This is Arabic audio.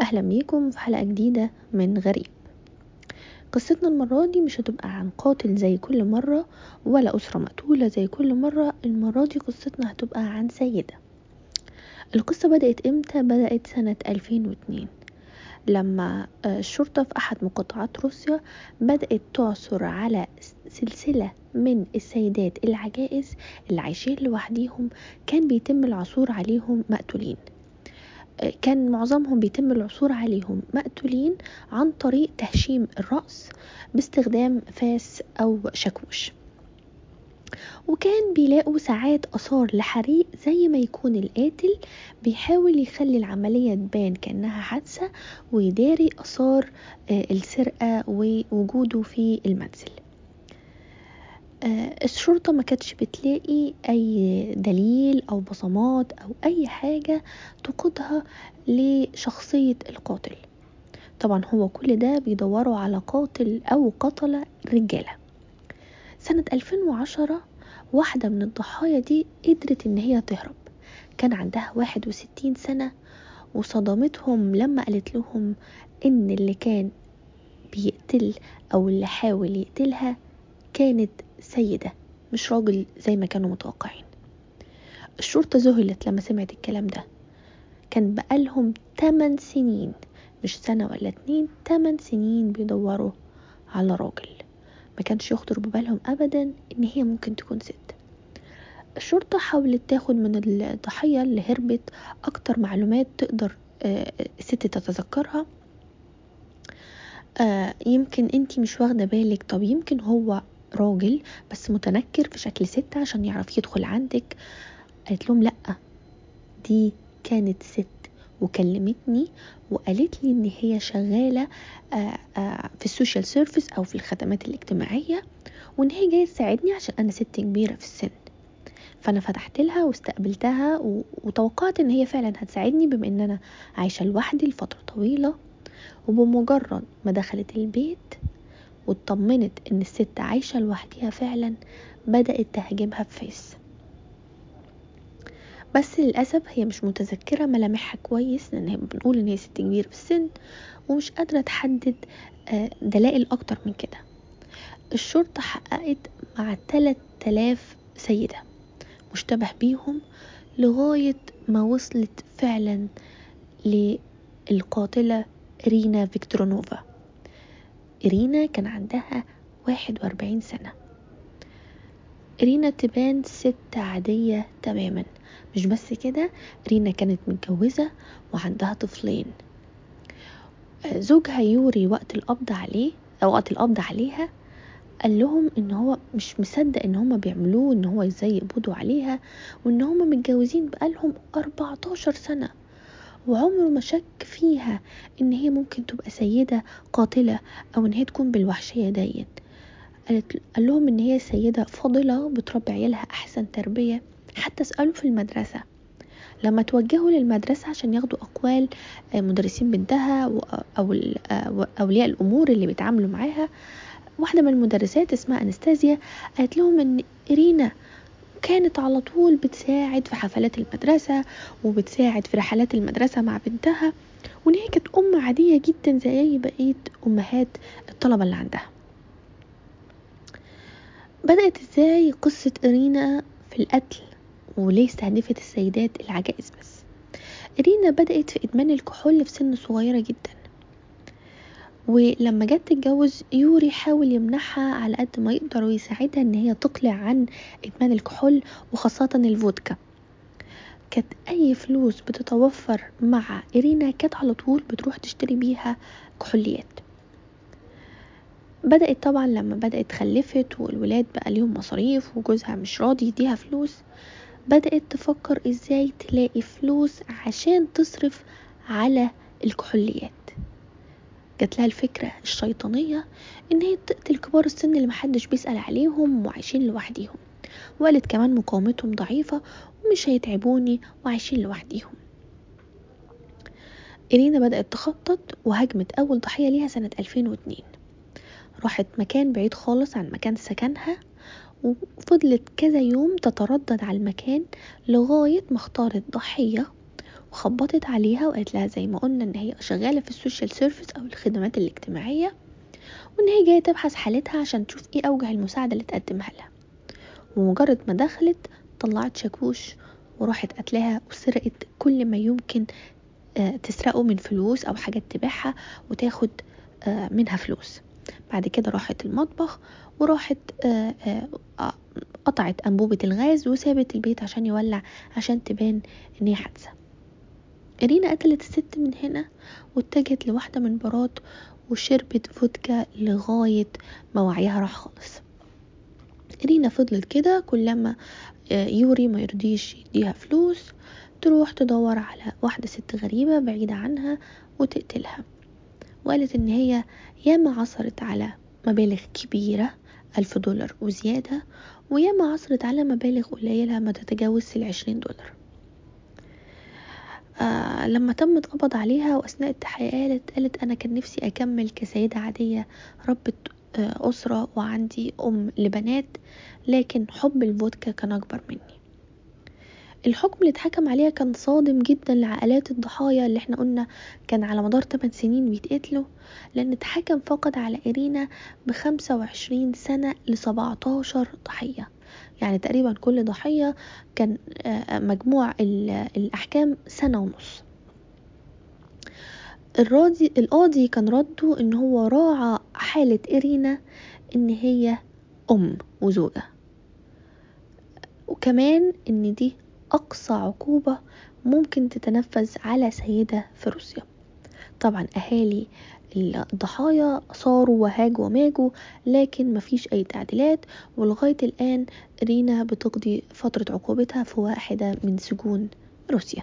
أهلا بيكم في حلقة جديدة من غريب. قصتنا المرة دي مش هتبقى عن قاتل زي كل مرة ولا أسرة مقتولة زي كل مرة المرة دي قصتنا هتبقى عن سيدة. القصة بدأت إمتى؟ بدأت سنة 2002 لما الشرطة في أحد مقاطعات روسيا بدأت تعثر على سلسلة من السيدات العجائز اللي عايشين لوحديهم كان بيتم العثور عليهم مقتولين. كان معظمهم بيتم العثور عليهم مقتولين عن طريق تهشيم الرأس باستخدام فاس أو شاكوش. وكان بيلاقوا ساعات آثار لحريق زي ما يكون القاتل بيحاول يخلي العملية تبان كأنها حادثة ويداري آثار السرقة ووجوده في المنزل. الشرطة ما كانتش بتلاقي أي دليل أو بصمات أو أي حاجة تقودها لشخصية القاتل. طبعا هو كل ده بيدوروا على قاتل أو قتلة رجالة. سنة 2010 واحدة من الضحايا دي قدرت إن هي تهرب. كان عندها 61 سنة وصدمتهم لما قالت لهم إن اللي كان بيقتل أو اللي حاول يقتلها كانت سيدة مش راجل زي ما كانوا متوقعين. الشرطة ذهلت لما سمعت الكلام ده. كان بقالهم 8 سنين مش سنة ولا اتنين 8 سنين بيدوروا على راجل. ما كانش يخطر ببالهم ابدا إن هي ممكن تكون ست. الشرطة حاولت تاخد من الضحية اللي هربت أكتر معلومات تقدر الست تتذكرها. يمكن أنتي مش واخدة بالك. طب يمكن هو راجل بس متنكر في شكل ست عشان يعرف يدخل عندك. قالت لهم لأ دي كانت ست. وكلمتني وقالت لي إن هي شغالة في ال social service أو في الخدمات الاجتماعية وإن هي جاية تساعدني عشان أنا ست كبيرة في السن. فأنا فتحت لها واستقبلتها وتوقعت إن هي فعلا هتساعدني بما إن أنا عايشة لوحدي لفترة طويلة. وبمجرد ما دخلت البيت واطمنت إن الست عايشة لوحديها فعلا بدأت تهاجمها بفيس بس للأسف هي مش متذكرة ملامحها كويس لأن بنقول إن هي ست كبيرة في السن ومش قادرة تحدد دلائل أكتر من كده. الشرطة حققت مع 3000 سيدة مشتبه بيهم لغاية ما وصلت فعلا للقاتلة رينا فيكتورونوفا. إرينا كان عندها 41 سنة. رينا تبان ست عادية تماما. مش بس كده رينا كانت متجوزة وعندها طفلين. زوجها يوري وقت القبض عليه أو وقت القبض عليها قال لهم إن هو مش مصدق إن هما بيعملوه إن هو إزاي يقبضوا عليها وإن هما متجوزين بقالهم 14 سنة. وعمره ما شك فيها إن هي ممكن تبقى سيدة قاتلة أو إن هي تكون بالوحشية ديت. قالت قال لهم إن هي سيدة فاضلة بتربي عيالها أحسن تربية حتى سألوا في المدرسة. لما توجهوا للمدرسة عشان ياخدوا أقوال مدرسين بنتها أو أولياء الأمور اللي بيتعاملوا معاها واحدة من المدرسات اسمها أنستازيا قالت لهم إن إرينا كانت على طول بتساعد في حفلات المدرسة وبتساعد في رحلات المدرسة مع بنتها وإن هي كانت أم عادية جدا زي بقية أمهات الطلبة اللي عندها. بدأت إزاي قصة إرينا في القتل وليه استهدفت السيدات العجائز بس؟ إرينا بدأت في إدمان الكحول في سن صغيرة جدا. ولما جت تتجوز يوري حاول يمنعها على قد ما يقدر ويساعدها إن هي تقلع عن إدمان الكحول وخاصة الفودكا. كانت أي فلوس بتتوفر مع إرينا كانت على طول بتروح تشتري بيها كحوليات. بدأت طبعا لما بدأت خلفت والولاد بقى ليهم مصاريف وجوزها مش راضي يديها فلوس بدأت تفكر إزاي تلاقي فلوس عشان تصرف على الكحوليات. جات لها الفكرة الشيطانية إن هي تقتل كبار السن اللي محدش بيسأل عليهم وعايشين لوحديهم. وقالت كمان مقاومتهم ضعيفة ومش هيتعبوني وعايشين لوحديهم. إرينا بدأت تخطط وهجمت أول ضحية ليها سنة 2002 راحت مكان بعيد خالص عن مكان سكنها وفضلت كذا يوم تتردد على المكان لغاية ما اختارت ضحية وخبطت عليها وقالت لها زي ما قلنا إن هي شغالة في ال social service أو الخدمات الاجتماعية وإن هي جاية تبحث حالتها عشان تشوف إيه أوجه المساعدة اللي تقدمها لها. ومجرد ما دخلت طلعت شاكوش وراحت قتلها وسرقت كل ما يمكن آه، تسرقه من فلوس أو حاجات تبيعها وتاخد آه، منها فلوس. بعد كده راحت المطبخ وراحت آه، قطعت أنبوبة الغاز وسابت البيت عشان يولع عشان تبان إن هي حادثة. إرينا قتلت الست من هنا واتجهت لواحدة من برات وشربت فودكا لغاية ما وعيها راح خالص. إرينا فضلت كده كلما يوري ما يرضيش يديها فلوس تروح تدور على واحدة ست غريبة بعيدة عنها وتقتلها. وقالت إن هي ياما عصرت على مبالغ كبيرة ألف دولار وزيادة وياما عصرت على مبالغ قليلة ما تتجاوز العشرين دولار. آه لما تم القبض عليها وأثناء التحقيق قالت قالت أنا كان نفسي أكمل كسيدة عادية ربة آه أسرة وعندي أم لبنات لكن حب الفودكا كان أكبر مني. الحكم اللي اتحكم عليها كان صادم جدا لعائلات الضحايا اللي إحنا قلنا كان على مدار 8 سنين بيتقتلوا لأن اتحكم فقط على إرينا بخمسة وعشرين سنة لسبعتاشر ضحية. يعني تقريبا كل ضحية كان آه، مجموع الأحكام سنة ونص. الراضي القاضي كان رده إن هو راعى حالة إرينا إن هي أم وزوجة. وكمان إن دي أقصى عقوبة ممكن تتنفذ على سيدة في روسيا. طبعا أهالي الضحايا صاروا وهاجوا وماجوا لكن مفيش أي تعديلات ولغاية الآن رينا بتقضي فترة عقوبتها في واحدة من سجون روسيا.